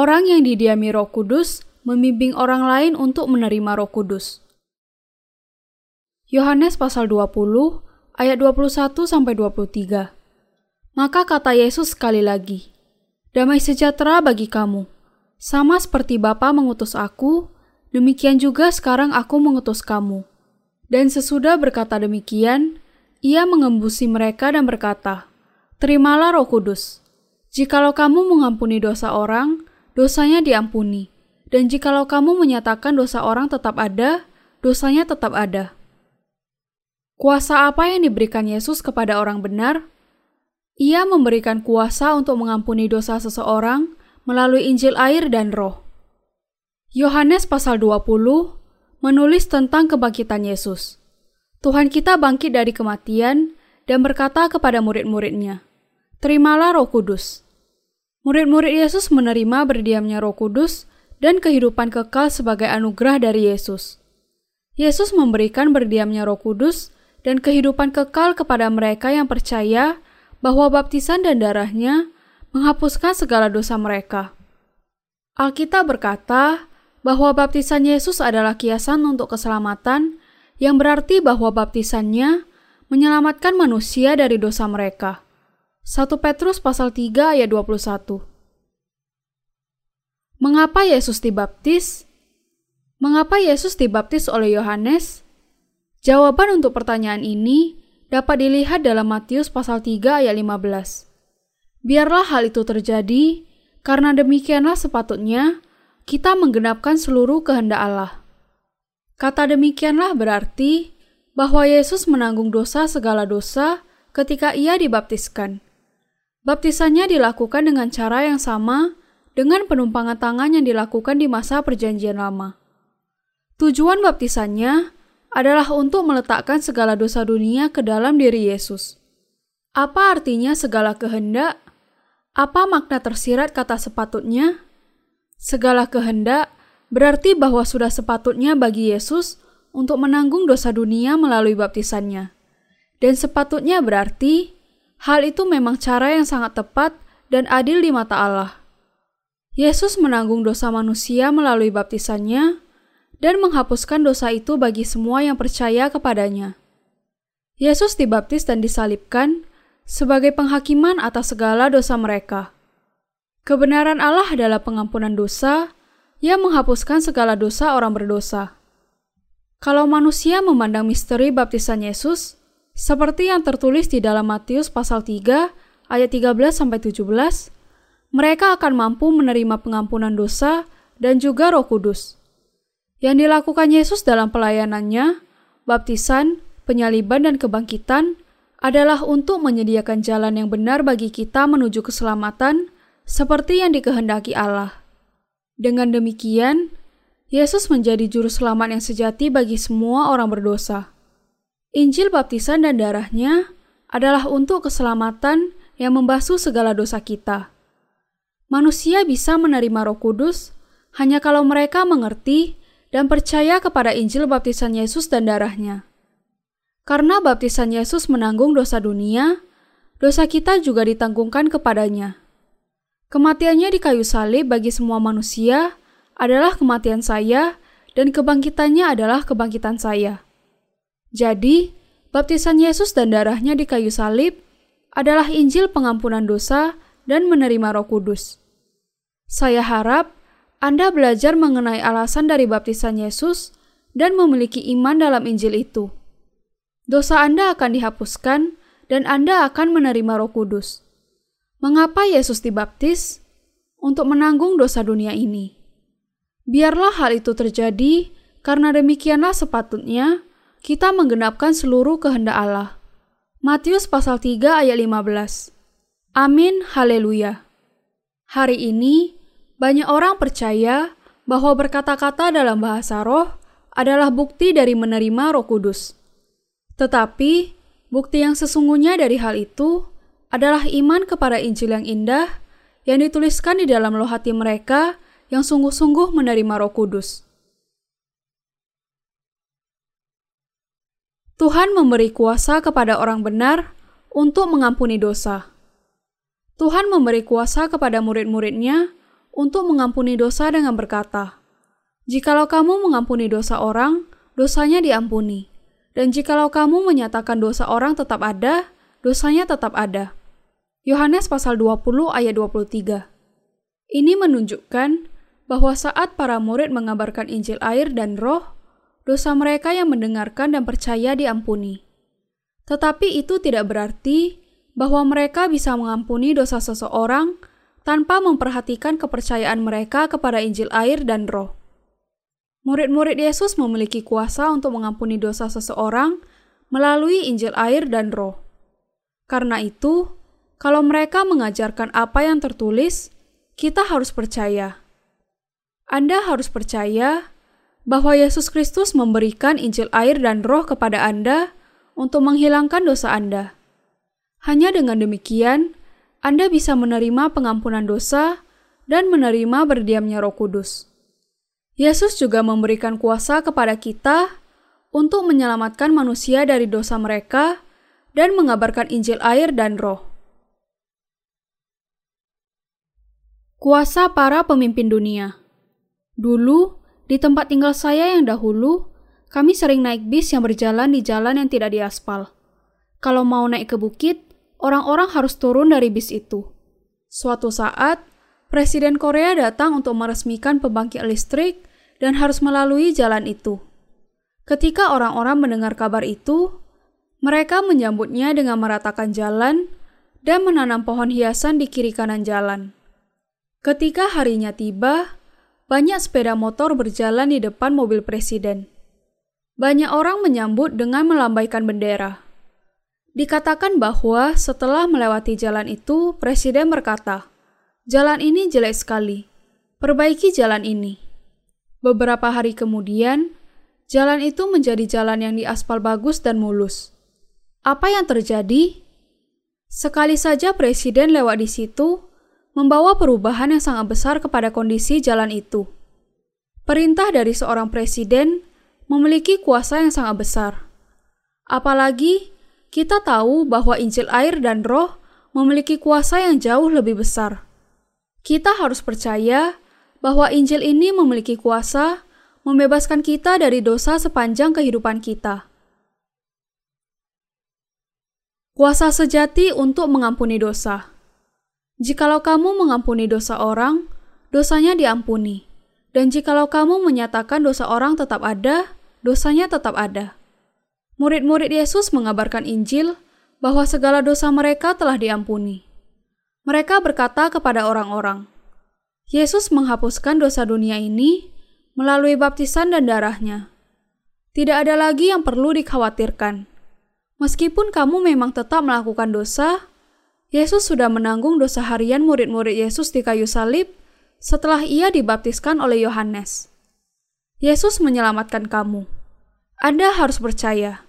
Orang yang didiami Roh Kudus membimbing orang lain untuk menerima Roh Kudus. Yohanes pasal 20 ayat 21 sampai 23. Maka kata Yesus sekali lagi, "Damai sejahtera bagi kamu. Sama seperti Bapa mengutus aku, demikian juga sekarang aku mengutus kamu." Dan sesudah berkata demikian, ia mengembusi mereka dan berkata, "Terimalah Roh Kudus. Jikalau kamu mengampuni dosa orang, dosanya diampuni, dan jikalau kamu menyatakan dosa orang tetap ada, dosanya tetap ada." Kuasa apa yang diberikan Yesus kepada orang benar? Ia memberikan kuasa untuk mengampuni dosa seseorang melalui Injil air dan roh. Yohanes pasal 20 menulis tentang kebangkitan Yesus. Tuhan kita bangkit dari kematian dan berkata kepada murid-muridnya, Terimalah roh kudus. Murid-murid Yesus menerima berdiamnya roh kudus dan kehidupan kekal sebagai anugerah dari Yesus. Yesus memberikan berdiamnya roh kudus dan kehidupan kekal kepada mereka yang percaya bahwa baptisan dan darahnya menghapuskan segala dosa mereka. Alkitab berkata bahwa baptisan Yesus adalah kiasan untuk keselamatan, yang berarti bahwa baptisannya menyelamatkan manusia dari dosa mereka. 1 Petrus pasal 3 ayat 21. Mengapa Yesus dibaptis? Mengapa Yesus dibaptis oleh Yohanes? Jawaban untuk pertanyaan ini dapat dilihat dalam Matius pasal 3 ayat 15. Biarlah hal itu terjadi, karena demikianlah sepatutnya kita menggenapkan seluruh kehendak Allah. Kata demikianlah berarti bahwa Yesus menanggung dosa segala dosa ketika ia dibaptiskan. Baptisannya dilakukan dengan cara yang sama dengan penumpangan tangan yang dilakukan di masa perjanjian lama. Tujuan baptisannya adalah untuk meletakkan segala dosa dunia ke dalam diri Yesus. Apa artinya segala kehendak? Apa makna tersirat kata sepatutnya? Segala kehendak berarti bahwa sudah sepatutnya bagi Yesus untuk menanggung dosa dunia melalui baptisannya. Dan sepatutnya berarti hal itu memang cara yang sangat tepat dan adil di mata Allah. Yesus menanggung dosa manusia melalui baptisannya, dan menghapuskan dosa itu bagi semua yang percaya kepadanya. Yesus dibaptis dan disalibkan sebagai penghakiman atas segala dosa mereka. Kebenaran Allah adalah pengampunan dosa yang menghapuskan segala dosa orang berdosa. Kalau manusia memandang misteri baptisan Yesus, seperti yang tertulis di dalam Matius pasal 3 ayat 13 sampai 17, mereka akan mampu menerima pengampunan dosa dan juga Roh Kudus. Yang dilakukan Yesus dalam pelayanannya, baptisan, penyaliban, dan kebangkitan adalah untuk menyediakan jalan yang benar bagi kita menuju keselamatan seperti yang dikehendaki Allah. Dengan demikian, Yesus menjadi juru selamat yang sejati bagi semua orang berdosa. Injil baptisan dan darahnya adalah untuk keselamatan yang membasuh segala dosa kita. Manusia bisa menerima Roh Kudus hanya kalau mereka mengerti dan percaya kepada Injil baptisan Yesus dan darahnya. Karena baptisan Yesus menanggung dosa dunia, dosa kita juga ditanggungkan kepadanya. Kematiannya di kayu salib bagi semua manusia adalah kematian saya dan kebangkitannya adalah kebangkitan saya. Jadi, baptisan Yesus dan darahnya di kayu salib adalah Injil pengampunan dosa dan menerima Roh Kudus. Saya harap anda belajar mengenai alasan dari baptisan Yesus dan memiliki iman dalam Injil itu. Dosa Anda akan dihapuskan dan Anda akan menerima Roh Kudus. Mengapa Yesus dibaptis? Untuk menanggung dosa dunia ini. Biarlah hal itu terjadi karena demikianlah sepatutnya kita menggenapkan seluruh kehendak Allah. Matius pasal 3 ayat 15. Amin, haleluya. Hari ini banyak orang percaya bahwa berkata-kata dalam bahasa roh adalah bukti dari menerima Roh Kudus. Tetapi, bukti yang sesungguhnya dari hal itu adalah iman kepada Injil yang indah yang dituliskan di dalam loh hati mereka yang sungguh-sungguh menerima Roh Kudus. Tuhan memberi kuasa kepada orang benar untuk mengampuni dosa. Tuhan memberi kuasa kepada murid-muridnya untuk mengampuni dosa dengan berkata, Jikalau kamu mengampuni dosa orang, dosanya diampuni. Dan jikalau kamu menyatakan dosa orang tetap ada, dosanya tetap ada. Yohanes pasal 20 ayat 23. Ini menunjukkan bahwa saat para murid mengabarkan Injil air dan roh, dosa mereka yang mendengarkan dan percaya diampuni. Tetapi itu tidak berarti bahwa mereka bisa mengampuni dosa seseorang tanpa memperhatikan kepercayaan mereka kepada Injil air dan roh. Murid-murid Yesus memiliki kuasa untuk mengampuni dosa seseorang melalui Injil air dan roh. Karena itu, kalau mereka mengajarkan apa yang tertulis, kita harus percaya. Anda harus percaya bahwa Yesus Kristus memberikan Injil air dan Roh kepada Anda untuk menghilangkan dosa Anda. Hanya dengan demikian, Anda bisa menerima pengampunan dosa dan menerima berdiamnya Roh Kudus. Yesus juga memberikan kuasa kepada kita untuk menyelamatkan manusia dari dosa mereka dan mengabarkan Injil air dan Roh. Kuasa para pemimpin dunia. Dulu, di tempat tinggal saya yang dahulu, kami sering naik bis yang berjalan di jalan yang tidak diaspal. Kalau mau naik ke bukit, orang-orang harus turun dari bis itu. Suatu saat, Presiden Korea datang untuk meresmikan pembangkit listrik dan harus melalui jalan itu. Ketika orang-orang mendengar kabar itu, mereka menyambutnya dengan meratakan jalan dan menanam pohon hiasan di kiri kanan jalan. Ketika harinya tiba, banyak sepeda motor berjalan di depan mobil presiden. Banyak orang menyambut dengan melambaikan bendera. Dikatakan bahwa setelah melewati jalan itu, presiden berkata, "Jalan ini jelek sekali. Perbaiki jalan ini." Beberapa hari kemudian, jalan itu menjadi jalan yang diaspal bagus dan mulus. Apa yang terjadi? Sekali saja presiden lewat di situ, membawa perubahan yang sangat besar kepada kondisi jalan itu. Perintah dari seorang presiden memiliki kuasa yang sangat besar. Apalagi kita tahu bahwa Injil air dan Roh memiliki kuasa yang jauh lebih besar. Kita harus percaya bahwa Injil ini memiliki kuasa membebaskan kita dari dosa sepanjang kehidupan kita. Kuasa sejati untuk mengampuni dosa. Jikalau kamu mengampuni dosa orang, dosanya diampuni. Dan jikalau kamu menyatakan dosa orang tetap ada, dosanya tetap ada. Murid-murid Yesus mengabarkan Injil bahwa segala dosa mereka telah diampuni. Mereka berkata kepada orang-orang, Yesus menghapuskan dosa dunia ini melalui baptisan dan darahnya. Tidak ada lagi yang perlu dikhawatirkan. Meskipun kamu memang tetap melakukan dosa, Yesus sudah menanggung dosa harian murid-murid Yesus di kayu salib setelah ia dibaptiskan oleh Yohanes. Yesus menyelamatkan kamu. Anda harus percaya.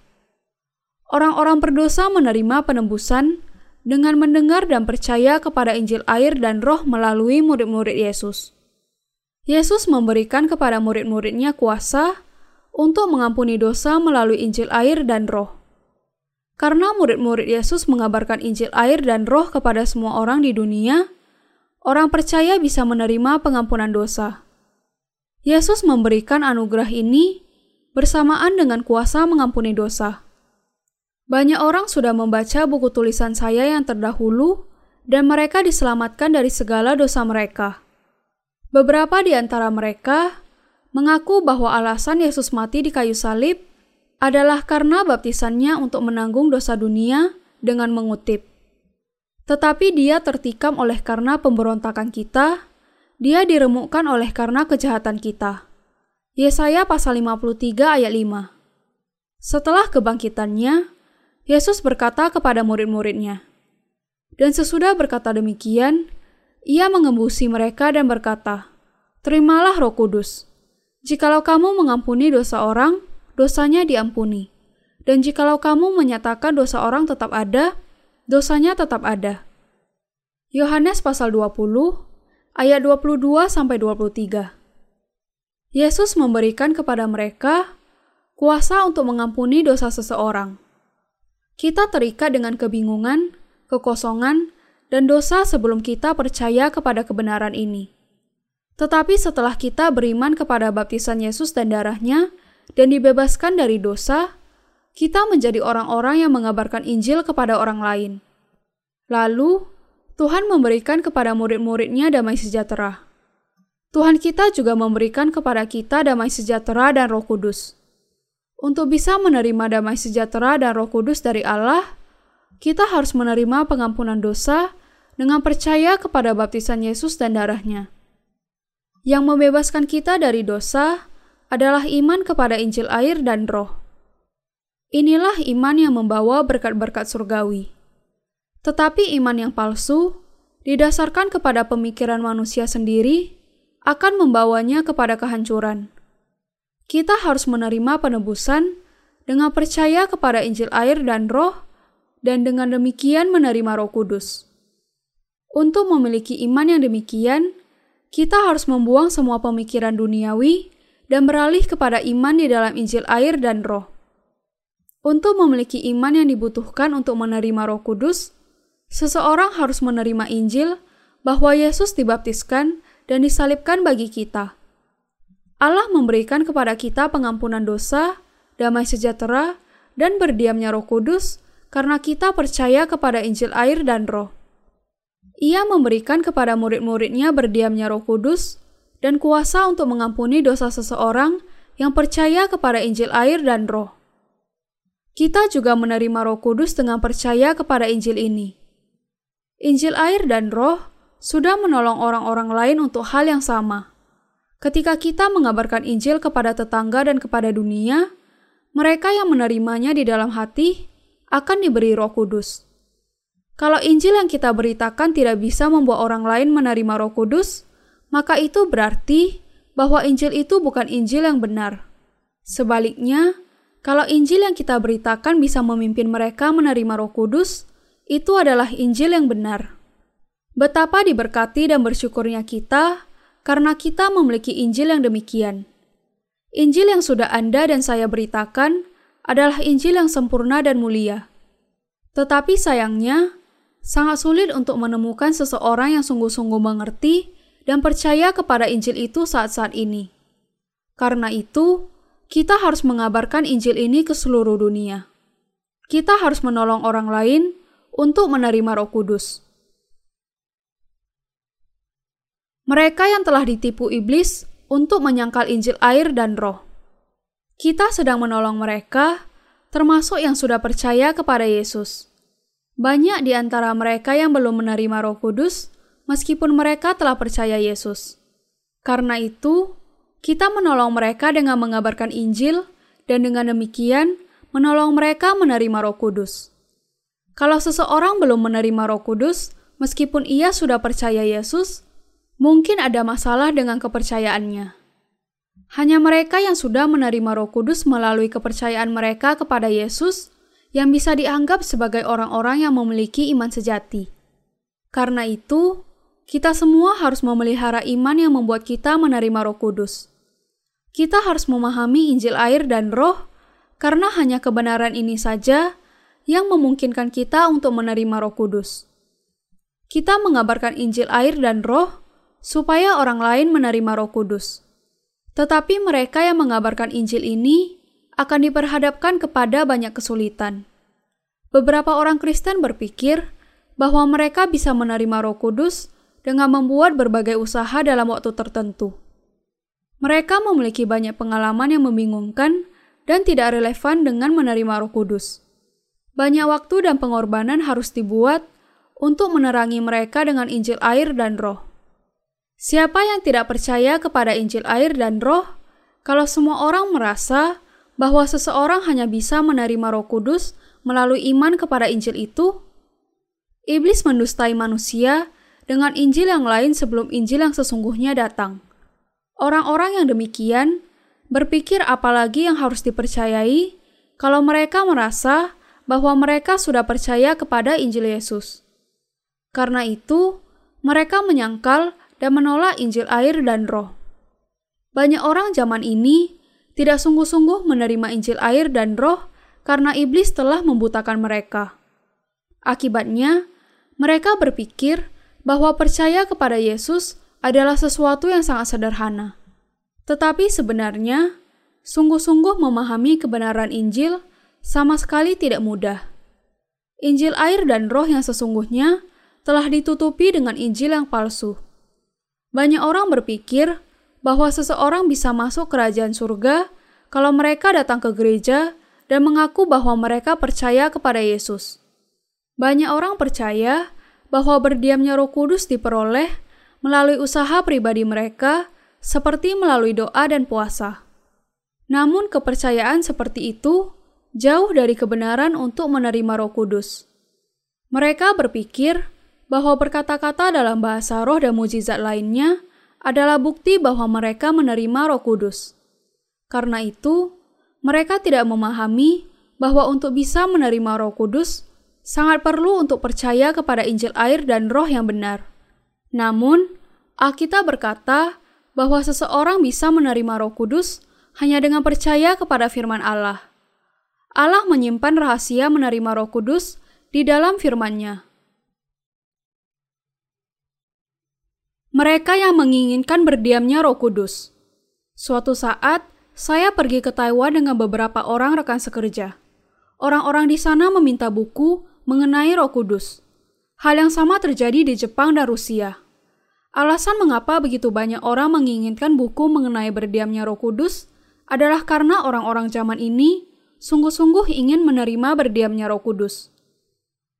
Orang-orang berdosa menerima penembusan dengan mendengar dan percaya kepada Injil air dan roh melalui murid-murid Yesus. Yesus memberikan kepada murid-muridnya kuasa untuk mengampuni dosa melalui Injil air dan roh. Karena murid-murid Yesus mengabarkan Injil air dan roh kepada semua orang di dunia, orang percaya bisa menerima pengampunan dosa. Yesus memberikan anugerah ini bersamaan dengan kuasa mengampuni dosa. Banyak orang sudah membaca buku tulisan saya yang terdahulu, dan mereka diselamatkan dari segala dosa mereka. Beberapa di antara mereka mengaku bahwa alasan Yesus mati di kayu salib adalah karena baptisannya untuk menanggung dosa dunia dengan mengutip. Tetapi dia tertikam oleh karena pemberontakan kita, dia diremukkan oleh karena kejahatan kita. Yesaya pasal 53 ayat 5 Setelah kebangkitannya, Yesus berkata kepada murid-muridnya, dan sesudah berkata demikian, ia mengembusi mereka dan berkata, Terimalah roh kudus. Jikalau kamu mengampuni dosa orang, dosanya diampuni. Dan jikalau kamu menyatakan dosa orang tetap ada, dosanya tetap ada. Yohanes pasal 20 ayat 22 sampai 23. Yesus memberikan kepada mereka kuasa untuk mengampuni dosa seseorang. Kita terikat dengan kebingungan, kekosongan, dan dosa sebelum kita percaya kepada kebenaran ini. Tetapi setelah kita beriman kepada baptisan Yesus dan darahnya, dan dibebaskan dari dosa, kita menjadi orang-orang yang mengabarkan Injil kepada orang lain. Lalu, Tuhan memberikan kepada murid-muridnya damai sejahtera. Tuhan kita juga memberikan kepada kita damai sejahtera dan roh kudus. Untuk bisa menerima damai sejahtera dan roh kudus dari Allah, kita harus menerima pengampunan dosa dengan percaya kepada baptisan Yesus dan darahnya. Yang membebaskan kita dari dosa adalah iman kepada Injil air dan roh. Inilah iman yang membawa berkat-berkat surgawi. Tetapi iman yang palsu, didasarkan kepada pemikiran manusia sendiri, akan membawanya kepada kehancuran. Kita harus menerima penebusan dengan percaya kepada Injil air dan roh, dan dengan demikian menerima roh kudus. Untuk memiliki iman yang demikian, kita harus membuang semua pemikiran duniawi dan beralih kepada iman di dalam Injil air dan roh. Untuk memiliki iman yang dibutuhkan untuk menerima roh kudus, seseorang harus menerima Injil bahwa Yesus dibaptiskan dan disalibkan bagi kita. Allah memberikan kepada kita pengampunan dosa, damai sejahtera, dan berdiamnya roh kudus karena kita percaya kepada Injil air dan roh. Ia memberikan kepada murid-muridnya berdiamnya roh kudus dan kuasa untuk mengampuni dosa seseorang yang percaya kepada Injil air dan roh. Kita juga menerima roh kudus dengan percaya kepada Injil ini. Injil air dan roh sudah menolong orang-orang lain untuk hal yang sama. Ketika kita mengabarkan Injil kepada tetangga dan kepada dunia, mereka yang menerimanya di dalam hati akan diberi roh kudus. Kalau Injil yang kita beritakan tidak bisa membuat orang lain menerima Roh Kudus, maka itu berarti bahwa Injil itu bukan Injil yang benar. Sebaliknya, kalau Injil yang kita beritakan bisa memimpin mereka menerima Roh Kudus, itu adalah Injil yang benar. Betapa diberkati dan bersyukurnya kita karena kita memiliki Injil yang demikian. Injil yang sudah Anda dan saya beritakan adalah Injil yang sempurna dan mulia. Tetapi sayangnya, sangat sulit untuk menemukan seseorang yang sungguh-sungguh mengerti dan percaya kepada Injil itu saat-saat ini. Karena itu, kita harus mengabarkan Injil ini ke seluruh dunia. Kita harus menolong orang lain untuk menerima Roh Kudus. Mereka yang telah ditipu iblis untuk menyangkal Injil air dan Roh. Kita sedang menolong mereka, termasuk yang sudah percaya kepada Yesus. Banyak di antara mereka yang belum menerima Roh Kudus, meskipun mereka telah percaya Yesus. Karena itu, kita menolong mereka dengan mengabarkan Injil, dan dengan demikian menolong mereka menerima Roh Kudus. Kalau seseorang belum menerima Roh Kudus, meskipun ia sudah percaya Yesus, mungkin ada masalah dengan kepercayaannya. Hanya mereka yang sudah menerima Roh Kudus melalui kepercayaan mereka kepada Yesus yang bisa dianggap sebagai orang-orang yang memiliki iman sejati. Karena itu, kita semua harus memelihara iman yang membuat kita menerima Roh Kudus. Kita harus memahami Injil air dan Roh, karena hanya kebenaran ini saja yang memungkinkan kita untuk menerima Roh Kudus. Kita mengabarkan Injil air dan Roh supaya orang lain menerima Roh Kudus. Tetapi mereka yang mengabarkan Injil ini akan diperhadapkan kepada banyak kesulitan. Beberapa orang Kristen berpikir bahwa mereka bisa menerima Roh Kudus dengan membuat berbagai usaha dalam waktu tertentu. Mereka memiliki banyak pengalaman yang membingungkan dan tidak relevan dengan menerima Roh Kudus. Banyak waktu dan pengorbanan harus dibuat untuk menerangi mereka dengan Injil air dan Roh. Siapa yang tidak percaya kepada Injil air dan Roh, kalau semua orang merasa bahwa seseorang hanya bisa menerima Roh Kudus melalui iman kepada Injil itu, iblis mendustai manusia dengan Injil yang lain sebelum Injil yang sesungguhnya datang. Orang-orang yang demikian berpikir apalagi yang harus dipercayai kalau mereka merasa bahwa mereka sudah percaya kepada Injil Yesus. Karena itu, mereka menyangkal dan menolak Injil air dan roh. Banyak orang zaman ini tidak sungguh-sungguh menerima Injil air dan roh karena iblis telah membutakan mereka. Akibatnya, mereka berpikir bahwa percaya kepada Yesus adalah sesuatu yang sangat sederhana. Tetapi sebenarnya, sungguh-sungguh memahami kebenaran Injil sama sekali tidak mudah. Injil air dan roh yang sesungguhnya telah ditutupi dengan Injil yang palsu. Banyak orang berpikir bahwa seseorang bisa masuk kerajaan surga kalau mereka datang ke gereja dan mengaku bahwa mereka percaya kepada Yesus. Banyak orang percaya bahwa berdiamnya Roh Kudus diperoleh melalui usaha pribadi mereka, seperti melalui doa dan puasa. Namun, kepercayaan seperti itu jauh dari kebenaran untuk menerima Roh Kudus. Mereka berpikir bahwa berkata-kata dalam bahasa roh dan mujizat lainnya adalah bukti bahwa mereka menerima Roh Kudus. Karena itu, mereka tidak memahami bahwa untuk bisa menerima Roh Kudus sangat perlu untuk percaya kepada Injil air dan Roh yang benar. Namun, Alkitab berkata bahwa seseorang bisa menerima Roh Kudus hanya dengan percaya kepada firman Allah. Allah menyimpan rahasia menerima Roh Kudus di dalam firman-Nya. Mereka yang menginginkan berdiamnya Roh Kudus. Suatu saat, saya pergi ke Taiwan dengan beberapa orang rekan sekerja. Orang-orang di sana meminta buku mengenai Roh Kudus. Hal yang sama terjadi di Jepang dan Rusia. Alasan mengapa begitu banyak orang menginginkan buku mengenai berdiamnya Roh Kudus adalah karena orang-orang zaman ini sungguh-sungguh ingin menerima berdiamnya Roh Kudus.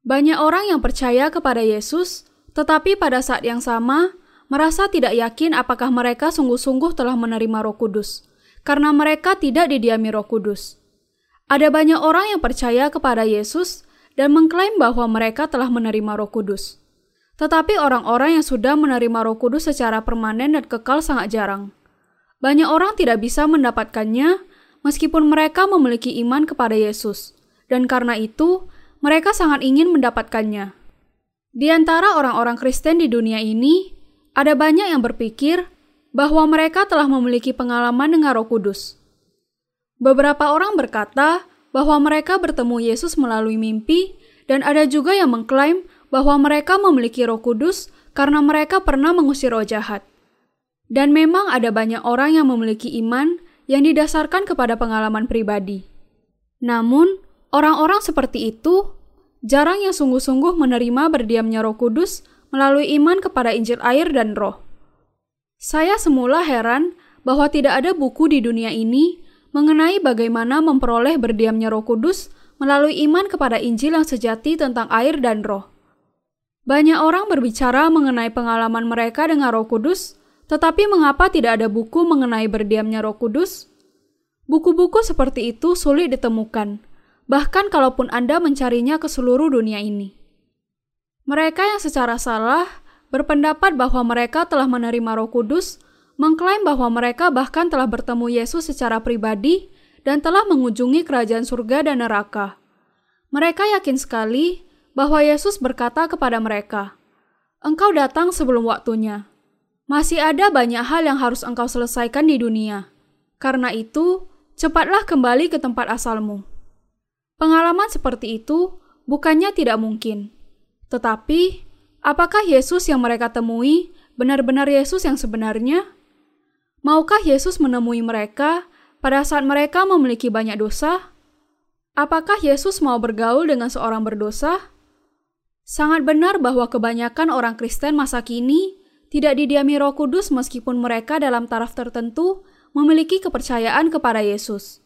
Banyak orang yang percaya kepada Yesus, tetapi pada saat yang sama merasa tidak yakin apakah mereka sungguh-sungguh telah menerima Roh Kudus, karena mereka tidak didiami Roh Kudus. Ada banyak orang yang percaya kepada Yesus dan mengklaim bahwa mereka telah menerima Roh Kudus. Tetapi orang-orang yang sudah menerima Roh Kudus secara permanen dan kekal sangat jarang. Banyak orang tidak bisa mendapatkannya meskipun mereka memiliki iman kepada Yesus, dan karena itu mereka sangat ingin mendapatkannya. Di antara orang-orang Kristen di dunia ini, ada banyak yang berpikir bahwa mereka telah memiliki pengalaman dengan Roh Kudus. Beberapa orang berkata bahwa mereka bertemu Yesus melalui mimpi, dan ada juga yang mengklaim bahwa mereka memiliki Roh Kudus karena mereka pernah mengusir roh jahat. Dan memang ada banyak orang yang memiliki iman yang didasarkan kepada pengalaman pribadi. Namun, orang-orang seperti itu jarang yang sungguh-sungguh menerima berdiamnya Roh Kudus melalui iman kepada Injil air dan roh. Saya semula heran bahwa tidak ada buku di dunia ini mengenai bagaimana memperoleh berdiamnya roh kudus melalui iman kepada Injil yang sejati tentang air dan roh. Banyak orang berbicara mengenai pengalaman mereka dengan roh kudus, tetapi mengapa tidak ada buku mengenai berdiamnya roh kudus? Buku-buku seperti itu sulit ditemukan, bahkan kalaupun Anda mencarinya ke seluruh dunia ini. Mereka yang secara salah berpendapat bahwa mereka telah menerima Roh Kudus, mengklaim bahwa mereka bahkan telah bertemu Yesus secara pribadi dan telah mengunjungi kerajaan surga dan neraka. Mereka yakin sekali bahwa Yesus berkata kepada mereka, "Engkau datang sebelum waktunya. Masih ada banyak hal yang harus engkau selesaikan di dunia. Karena itu, cepatlah kembali ke tempat asalmu." Pengalaman seperti itu bukannya tidak mungkin tetapi, apakah Yesus yang mereka temui benar-benar Yesus yang sebenarnya? Maukah Yesus menemui mereka pada saat mereka memiliki banyak dosa? Apakah Yesus mau bergaul dengan seorang berdosa? Sangat benar bahwa kebanyakan orang Kristen masa kini tidak didiami Roh Kudus meskipun mereka dalam taraf tertentu memiliki kepercayaan kepada Yesus.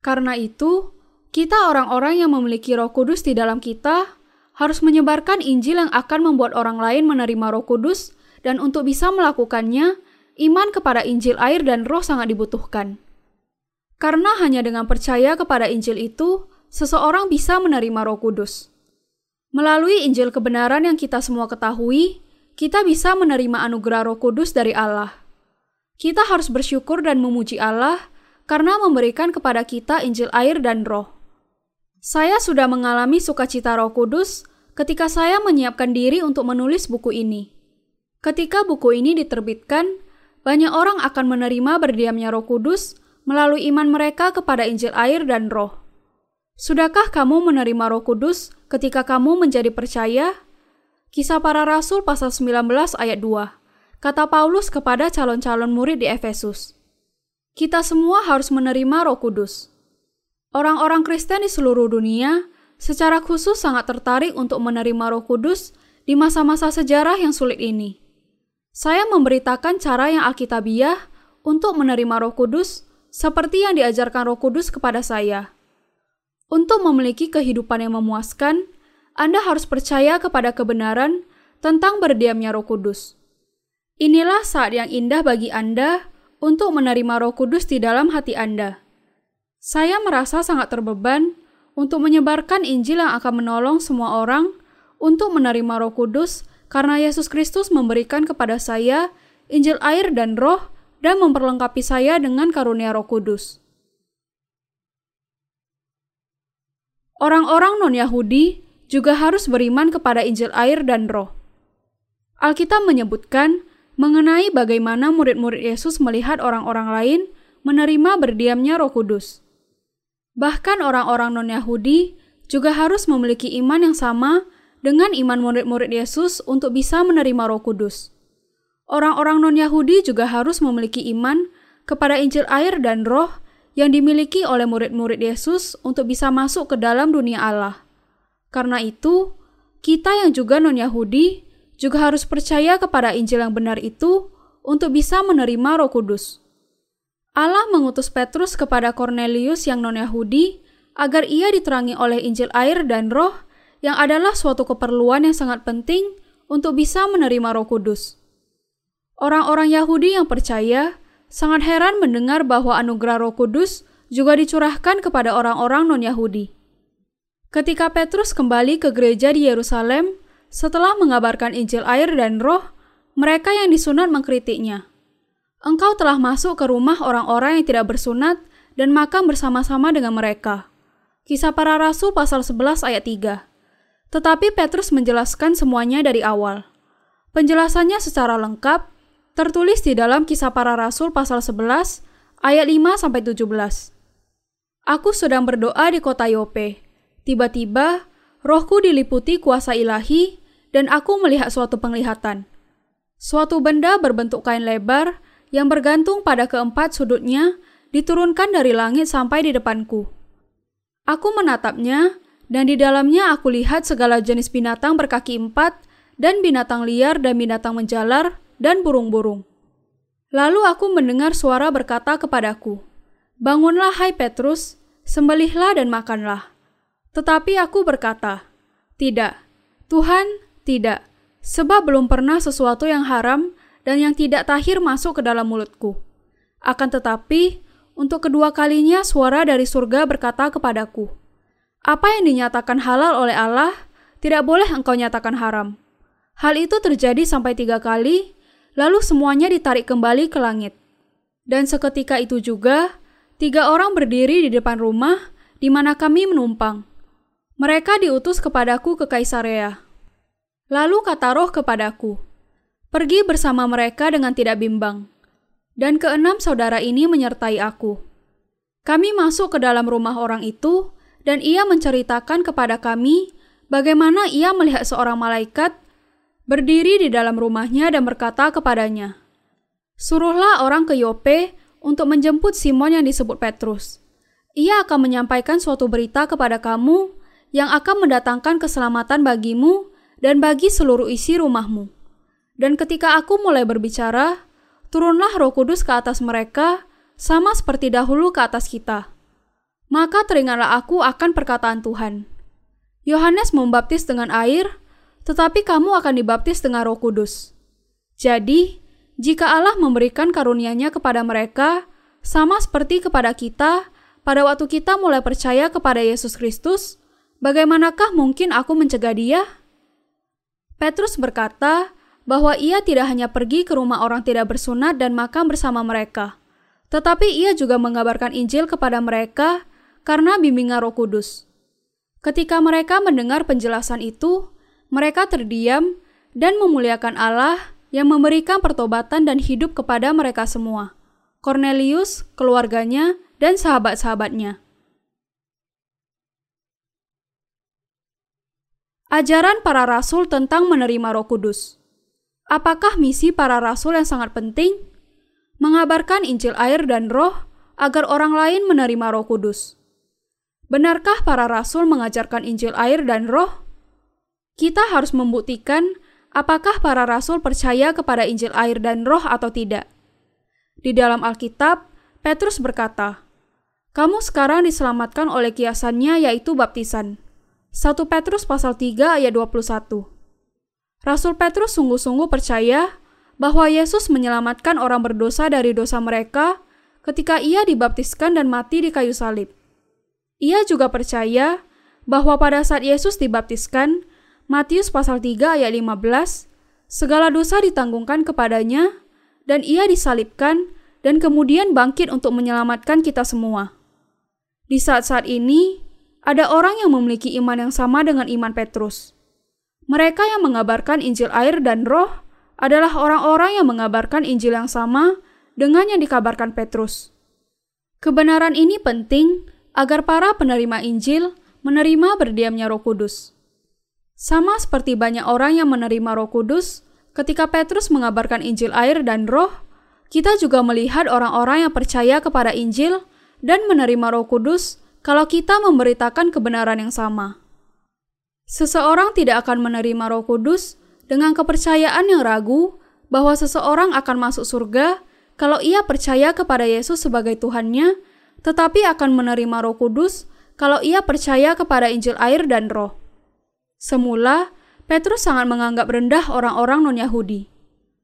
Karena itu, kita orang-orang yang memiliki Roh Kudus di dalam kita harus menyebarkan Injil yang akan membuat orang lain menerima Roh Kudus, dan untuk bisa melakukannya, iman kepada Injil air dan Roh sangat dibutuhkan. Karena hanya dengan percaya kepada Injil itu, seseorang bisa menerima Roh Kudus. Melalui Injil kebenaran yang kita semua ketahui, kita bisa menerima anugerah Roh Kudus dari Allah. Kita harus bersyukur dan memuji Allah karena memberikan kepada kita Injil air dan Roh. Saya sudah mengalami sukacita Roh Kudus ketika saya menyiapkan diri untuk menulis buku ini. Ketika buku ini diterbitkan, banyak orang akan menerima berdiamnya Roh Kudus melalui iman mereka kepada Injil air dan Roh. Sudahkah kamu menerima Roh Kudus ketika kamu menjadi percaya? Kisah para Rasul pasal 19 ayat 2. kata Paulus kepada calon-calon murid di Efesus. Kita semua harus menerima Roh Kudus. Orang-orang Kristen di seluruh dunia secara khusus sangat tertarik untuk menerima Roh Kudus di masa-masa sejarah yang sulit ini. Saya memberitakan cara yang alkitabiah untuk menerima Roh Kudus seperti yang diajarkan Roh Kudus kepada saya. Untuk memiliki kehidupan yang memuaskan, Anda harus percaya kepada kebenaran tentang berdiamnya Roh Kudus. Inilah saat yang indah bagi Anda untuk menerima Roh Kudus di dalam hati Anda. Saya merasa sangat terbeban untuk menyebarkan Injil yang akan menolong semua orang untuk menerima Roh Kudus karena Yesus Kristus memberikan kepada saya Injil air dan Roh dan memperlengkapi saya dengan karunia Roh Kudus. Orang-orang non-Yahudi juga harus beriman kepada Injil air dan Roh. Alkitab menyebutkan mengenai bagaimana murid-murid Yesus melihat orang-orang lain menerima berdiamnya Roh Kudus. Bahkan orang-orang non-Yahudi juga harus memiliki iman yang sama dengan iman murid-murid Yesus untuk bisa menerima Roh Kudus. Orang-orang non-Yahudi juga harus memiliki iman kepada Injil air dan Roh yang dimiliki oleh murid-murid Yesus untuk bisa masuk ke dalam dunia Allah. Karena itu, kita yang juga non-Yahudi juga harus percaya kepada Injil yang benar itu untuk bisa menerima Roh Kudus. Allah mengutus Petrus kepada Cornelius yang non-Yahudi agar ia diterangi oleh Injil air dan Roh yang adalah suatu keperluan yang sangat penting untuk bisa menerima Roh Kudus. Orang-orang Yahudi yang percaya sangat heran mendengar bahwa anugerah Roh Kudus juga dicurahkan kepada orang-orang non-Yahudi. Ketika Petrus kembali ke gereja di Yerusalem, setelah mengabarkan Injil air dan roh, mereka yang disunat mengkritiknya. Engkau telah masuk ke rumah orang-orang yang tidak bersunat dan makan bersama-sama dengan mereka. Kisah para Rasul pasal 11 ayat 3. Tetapi Petrus menjelaskan semuanya dari awal. Penjelasannya secara lengkap tertulis di dalam Kisah para Rasul pasal 11 ayat 5 sampai 17. Aku sedang berdoa di kota Yope. Tiba-tiba rohku diliputi kuasa ilahi dan aku melihat suatu penglihatan. Suatu benda berbentuk kain lebar yang bergantung pada keempat sudutnya diturunkan dari langit sampai di depanku. Aku menatapnya, dan di dalamnya aku lihat segala jenis binatang berkaki empat, dan binatang liar dan binatang menjalar, dan burung-burung. Lalu aku mendengar suara berkata kepadaku, Bangunlah hai Petrus, sembelihlah dan makanlah. Tetapi aku berkata, Tidak, Tuhan, tidak, sebab belum pernah sesuatu yang haram dan yang tidak tahir masuk ke dalam mulutku. Akan tetapi, untuk kedua kalinya suara dari surga berkata kepadaku, Apa yang dinyatakan halal oleh Allah, tidak boleh engkau nyatakan haram. Hal itu terjadi sampai tiga kali, lalu semuanya ditarik kembali ke langit. Dan seketika itu juga, tiga orang berdiri di depan rumah di mana kami menumpang. Mereka diutus kepadaku ke Kaisarea. Lalu kata roh kepadaku, Pergi bersama mereka dengan tidak bimbang. Dan keenam saudara ini menyertai aku. Kami masuk ke dalam rumah orang itu, dan ia menceritakan kepada kami bagaimana ia melihat seorang malaikat berdiri di dalam rumahnya dan berkata kepadanya, Suruhlah orang ke Yope untuk menjemput Simon yang disebut Petrus. Ia akan menyampaikan suatu berita kepada kamu yang akan mendatangkan keselamatan bagimu dan bagi seluruh isi rumahmu. Dan ketika aku mulai berbicara, turunlah roh kudus ke atas mereka, sama seperti dahulu ke atas kita. Maka teringatlah aku akan perkataan Tuhan. Yohanes membaptis dengan air, tetapi kamu akan dibaptis dengan roh kudus. Jadi, jika Allah memberikan karunia-Nya kepada mereka, sama seperti kepada kita, pada waktu kita mulai percaya kepada Yesus Kristus, bagaimanakah mungkin aku mencegah dia? Petrus berkata bahwa ia tidak hanya pergi ke rumah orang tidak bersunat dan makan bersama mereka, tetapi ia juga mengabarkan Injil kepada mereka karena bimbingan Roh Kudus. Ketika mereka mendengar penjelasan itu, mereka terdiam dan memuliakan Allah yang memberikan pertobatan dan hidup kepada mereka semua. Cornelius, keluarganya, dan sahabat-sahabatnya. Ajaran para rasul tentang menerima Roh Kudus. Apakah misi para rasul yang sangat penting? Mengabarkan Injil air dan roh agar orang lain menerima roh kudus. Benarkah para rasul mengajarkan Injil air dan roh? Kita harus membuktikan apakah para rasul percaya kepada Injil air dan roh atau tidak. Di dalam Alkitab, Petrus berkata, Kamu sekarang diselamatkan oleh kiasannya yaitu baptisan. 1 Petrus pasal 3 ayat 21 Rasul Petrus sungguh-sungguh percaya bahwa Yesus menyelamatkan orang berdosa dari dosa mereka ketika ia dibaptiskan dan mati di kayu salib. Ia juga percaya bahwa pada saat Yesus dibaptiskan, Matius pasal 3 ayat 15, segala dosa ditanggungkan kepadanya dan ia disalibkan dan kemudian bangkit untuk menyelamatkan kita semua. Di saat-saat ini, ada orang yang memiliki iman yang sama dengan iman Petrus. Mereka yang mengabarkan Injil air dan roh adalah orang-orang yang mengabarkan Injil yang sama dengan yang dikabarkan Petrus. Kebenaran ini penting agar para penerima Injil menerima berdiamnya Roh Kudus. Sama seperti banyak orang yang menerima Roh Kudus, ketika Petrus mengabarkan Injil air dan Roh, kita juga melihat orang-orang yang percaya kepada Injil dan menerima Roh Kudus kalau kita memberitakan kebenaran yang sama. Seseorang tidak akan menerima Roh Kudus dengan kepercayaan yang ragu bahwa seseorang akan masuk surga kalau ia percaya kepada Yesus sebagai Tuhannya, tetapi akan menerima Roh Kudus kalau ia percaya kepada Injil air dan Roh. Semula, Petrus sangat menganggap rendah orang-orang non-Yahudi.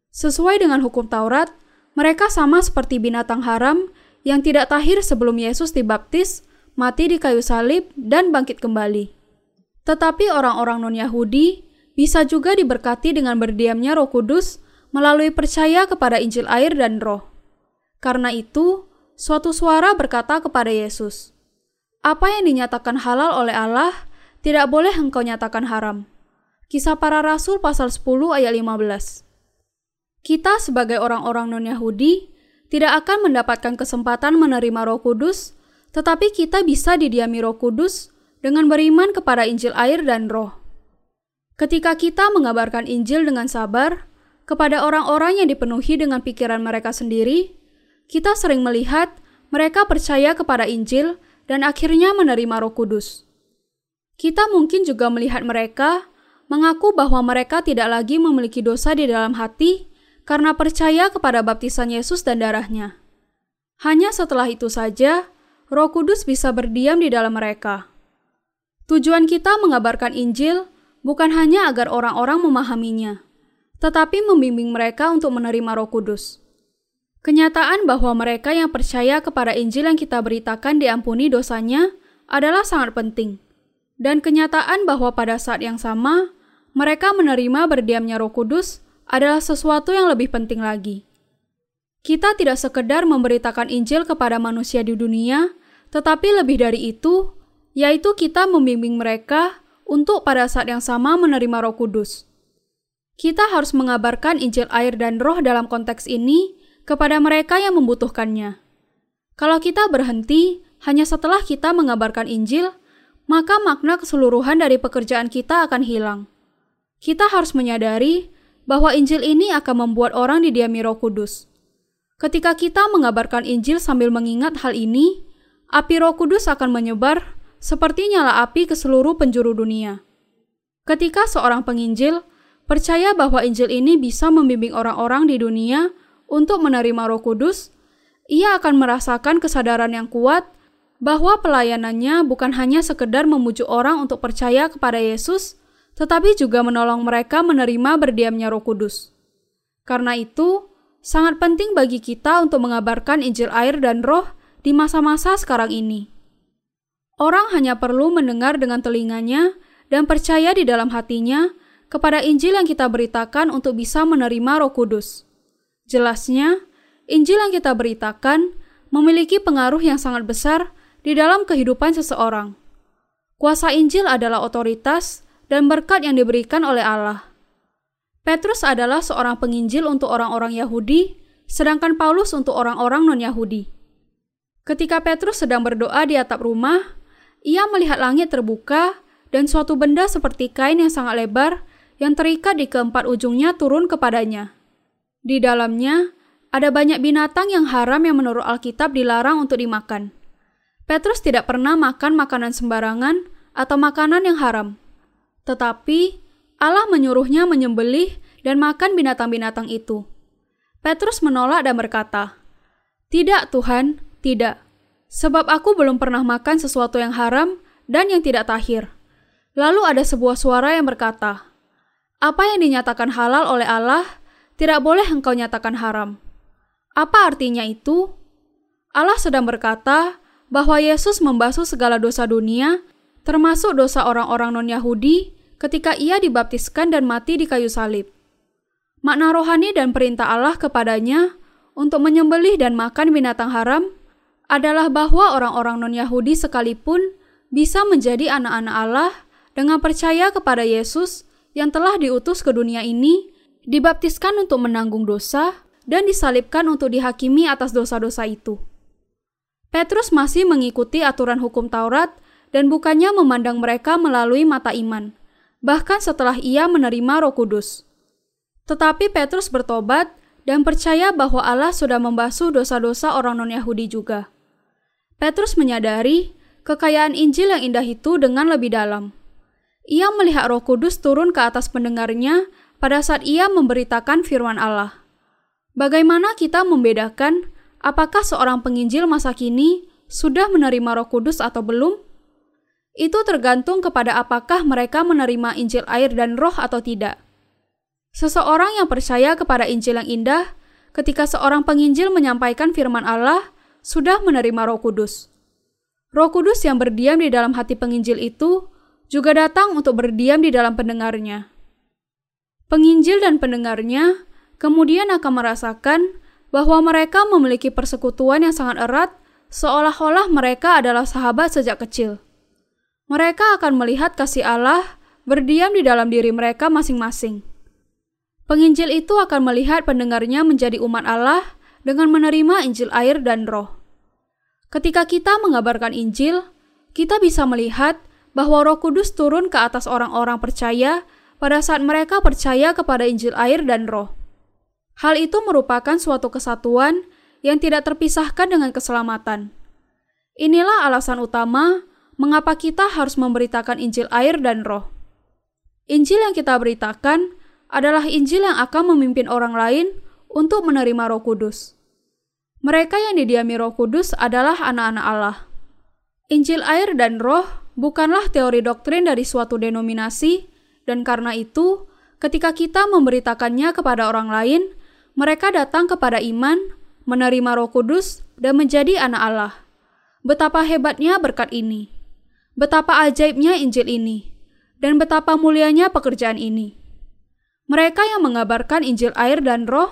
Sesuai dengan hukum Taurat, mereka sama seperti binatang haram yang tidak tahir sebelum Yesus dibaptis, mati di kayu salib, dan bangkit kembali. Tetapi orang-orang non-Yahudi bisa juga diberkati dengan berdiamnya Roh Kudus melalui percaya kepada Injil air dan Roh. Karena itu, suatu suara berkata kepada Yesus, "Apa yang dinyatakan halal oleh Allah tidak boleh engkau nyatakan haram." Kisah para Rasul pasal 10 ayat 15. Kita sebagai orang-orang non-Yahudi tidak akan mendapatkan kesempatan menerima Roh Kudus, tetapi kita bisa didiami Roh Kudus dengan beriman kepada Injil air dan roh. Ketika kita mengabarkan Injil dengan sabar kepada orang-orang yang dipenuhi dengan pikiran mereka sendiri, kita sering melihat mereka percaya kepada Injil dan akhirnya menerima Roh Kudus. Kita mungkin juga melihat mereka mengaku bahwa mereka tidak lagi memiliki dosa di dalam hati karena percaya kepada baptisan Yesus dan darahnya. Hanya setelah itu saja, Roh Kudus bisa berdiam di dalam mereka. Tujuan kita mengabarkan Injil bukan hanya agar orang-orang memahaminya, tetapi membimbing mereka untuk menerima Roh Kudus. Kenyataan bahwa mereka yang percaya kepada Injil yang kita beritakan diampuni dosanya adalah sangat penting. Dan kenyataan bahwa pada saat yang sama, mereka menerima berdiamnya Roh Kudus adalah sesuatu yang lebih penting lagi. Kita tidak sekedar memberitakan Injil kepada manusia di dunia, tetapi lebih dari itu, yaitu kita membimbing mereka untuk pada saat yang sama menerima Roh Kudus. Kita harus mengabarkan Injil air dan Roh dalam konteks ini kepada mereka yang membutuhkannya. Kalau kita berhenti hanya setelah kita mengabarkan Injil, maka makna keseluruhan dari pekerjaan kita akan hilang. Kita harus menyadari bahwa Injil ini akan membuat orang didiami Roh Kudus. Ketika kita mengabarkan Injil sambil mengingat hal ini, api Roh Kudus akan menyebar seperti nyala api ke seluruh penjuru dunia. Ketika seorang penginjil percaya bahwa Injil ini bisa membimbing orang-orang di dunia untuk menerima Roh Kudus, ia akan merasakan kesadaran yang kuat bahwa pelayanannya bukan hanya sekedar memujuk orang untuk percaya kepada Yesus, tetapi juga menolong mereka menerima berdiamnya Roh Kudus. Karena itu, sangat penting bagi kita untuk mengabarkan Injil air dan Roh di masa-masa sekarang ini. Orang hanya perlu mendengar dengan telinganya dan percaya di dalam hatinya kepada Injil yang kita beritakan untuk bisa menerima Roh Kudus. Jelasnya, Injil yang kita beritakan memiliki pengaruh yang sangat besar di dalam kehidupan seseorang. Kuasa Injil adalah otoritas dan berkat yang diberikan oleh Allah. Petrus adalah seorang penginjil untuk orang-orang Yahudi, sedangkan Paulus untuk orang-orang non-Yahudi. Ketika Petrus sedang berdoa di atap rumah, ia melihat langit terbuka dan suatu benda seperti kain yang sangat lebar yang terikat di keempat ujungnya turun kepadanya. Di dalamnya ada banyak binatang yang haram yang menurut Alkitab dilarang untuk dimakan. Petrus tidak pernah makan makanan sembarangan atau makanan yang haram. Tetapi Allah menyuruhnya menyembelih dan makan binatang-binatang itu. Petrus menolak dan berkata, "Tidak, Tuhan, tidak. Sebab aku belum pernah makan sesuatu yang haram dan yang tidak tahir." Lalu ada sebuah suara yang berkata, "Apa yang dinyatakan halal oleh Allah tidak boleh engkau nyatakan haram." Apa artinya itu? Allah sedang berkata bahwa Yesus membasuh segala dosa dunia, termasuk dosa orang-orang non-Yahudi, ketika ia dibaptiskan dan mati di kayu salib. Makna rohani dan perintah Allah kepadanya untuk menyembelih dan makan binatang haram adalah bahwa orang-orang non-Yahudi sekalipun bisa menjadi anak-anak Allah dengan percaya kepada Yesus yang telah diutus ke dunia ini, dibaptiskan untuk menanggung dosa, dan disalibkan untuk dihakimi atas dosa-dosa itu. Petrus masih mengikuti aturan hukum Taurat dan bukannya memandang mereka melalui mata iman, bahkan setelah ia menerima Roh Kudus. Tetapi Petrus bertobat dan percaya bahwa Allah sudah membasuh dosa-dosa orang non-Yahudi juga. Petrus menyadari kekayaan Injil yang indah itu dengan lebih dalam. Ia melihat Roh Kudus turun ke atas pendengarnya pada saat ia memberitakan firman Allah. Bagaimana kita membedakan apakah seorang penginjil masa kini sudah menerima Roh Kudus atau belum? Itu tergantung kepada apakah mereka menerima Injil air dan Roh atau tidak. Seseorang yang percaya kepada Injil yang indah, ketika seorang penginjil menyampaikan firman Allah, sudah menerima Roh Kudus. Roh Kudus yang berdiam di dalam hati penginjil itu juga datang untuk berdiam di dalam pendengarnya. Penginjil dan pendengarnya kemudian akan merasakan bahwa mereka memiliki persekutuan yang sangat erat, seolah-olah mereka adalah sahabat sejak kecil. Mereka akan melihat kasih Allah berdiam di dalam diri mereka masing-masing. Penginjil itu akan melihat pendengarnya menjadi umat Allah dengan menerima Injil air dan Roh. Ketika kita mengabarkan Injil, kita bisa melihat bahwa Roh Kudus turun ke atas orang-orang percaya pada saat mereka percaya kepada Injil air dan Roh. Hal itu merupakan suatu kesatuan yang tidak terpisahkan dengan keselamatan. Inilah alasan utama mengapa kita harus memberitakan Injil air dan Roh. Injil yang kita beritakan adalah Injil yang akan memimpin orang lain untuk menerima Roh Kudus. Mereka yang didiami Roh Kudus adalah anak-anak Allah. Injil air dan Roh bukanlah teori doktrin dari suatu denominasi, dan karena itu, ketika kita memberitakannya kepada orang lain, mereka datang kepada iman, menerima Roh Kudus, dan menjadi anak Allah. Betapa hebatnya berkat ini, betapa ajaibnya Injil ini, dan betapa mulianya pekerjaan ini. Mereka yang mengabarkan Injil air dan Roh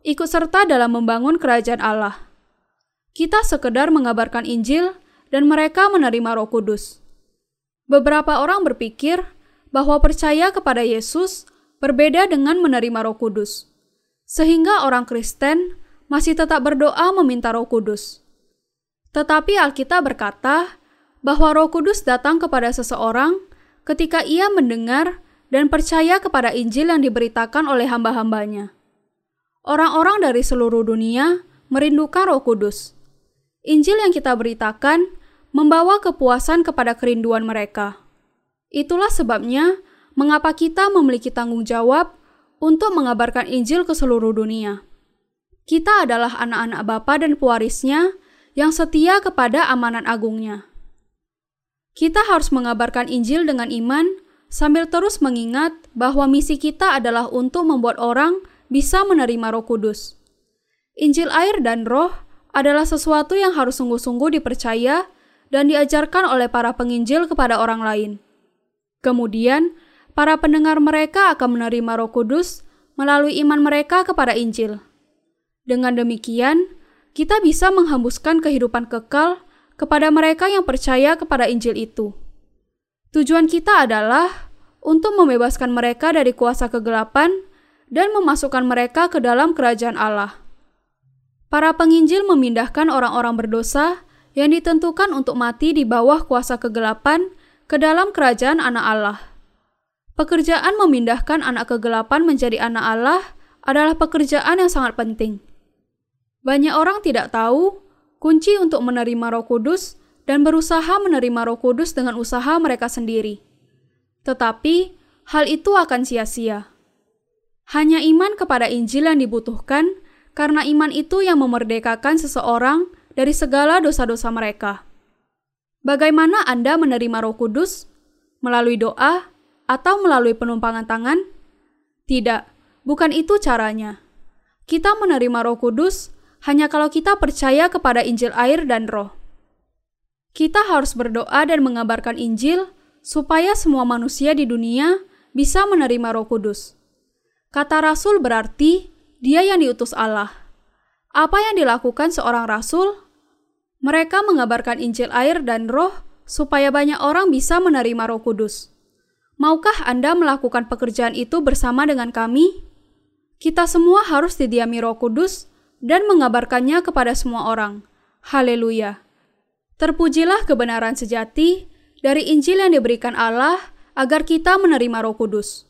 ikut serta dalam membangun kerajaan Allah. Kita sekedar mengabarkan Injil, dan mereka menerima Roh Kudus. Beberapa orang berpikir bahwa percaya kepada Yesus berbeda dengan menerima Roh Kudus sehingga orang Kristen masih tetap berdoa meminta Roh Kudus. Tetapi Alkitab berkata bahwa Roh Kudus datang kepada seseorang ketika ia mendengar dan percaya kepada Injil yang diberitakan oleh hamba-hambanya. Orang-orang dari seluruh dunia merindukan Roh Kudus. Injil yang kita beritakan membawa kepuasan kepada kerinduan mereka. Itulah sebabnya mengapa kita memiliki tanggung jawab untuk mengabarkan Injil ke seluruh dunia. Kita adalah anak-anak Bapa dan pewarisnya yang setia kepada amanat agungnya. Kita harus mengabarkan Injil dengan iman sambil terus mengingat bahwa misi kita adalah untuk membuat orang bisa menerima roh kudus. Injil air dan roh adalah sesuatu yang harus sungguh-sungguh dipercaya dan diajarkan oleh para penginjil kepada orang lain. Kemudian, para pendengar mereka akan menerima Roh Kudus melalui iman mereka kepada Injil. Dengan demikian, kita bisa menghembuskan kehidupan kekal kepada mereka yang percaya kepada Injil itu. Tujuan kita adalah untuk membebaskan mereka dari kuasa kegelapan dan memasukkan mereka ke dalam kerajaan Allah. Para penginjil memindahkan orang-orang berdosa yang ditentukan untuk mati di bawah kuasa kegelapan ke dalam kerajaan anak Allah. Pekerjaan memindahkan anak kegelapan menjadi anak Allah adalah pekerjaan yang sangat penting. Banyak orang tidak tahu kunci untuk menerima Roh Kudus dan berusaha menerima Roh Kudus dengan usaha mereka sendiri. Tetapi hal itu akan sia-sia. Hanya iman kepada Injil yang dibutuhkan, karena iman itu yang memerdekakan seseorang dari segala dosa-dosa mereka. Bagaimana Anda menerima Roh Kudus? Melalui doa atau melalui penumpangan tangan? Tidak, bukan itu caranya. Kita menerima Roh Kudus hanya kalau kita percaya kepada Injil air dan Roh. Kita harus berdoa dan mengabarkan Injil supaya semua manusia di dunia bisa menerima Roh Kudus. Kata rasul berarti dia yang diutus Allah. Apa yang dilakukan seorang rasul? Mereka mengabarkan Injil air dan Roh supaya banyak orang bisa menerima Roh Kudus. Maukah Anda melakukan pekerjaan itu bersama dengan kami? Kita semua harus didiami Roh Kudus dan mengabarkannya kepada semua orang. Haleluya! Terpujilah kebenaran sejati dari Injil yang diberikan Allah agar kita menerima Roh Kudus.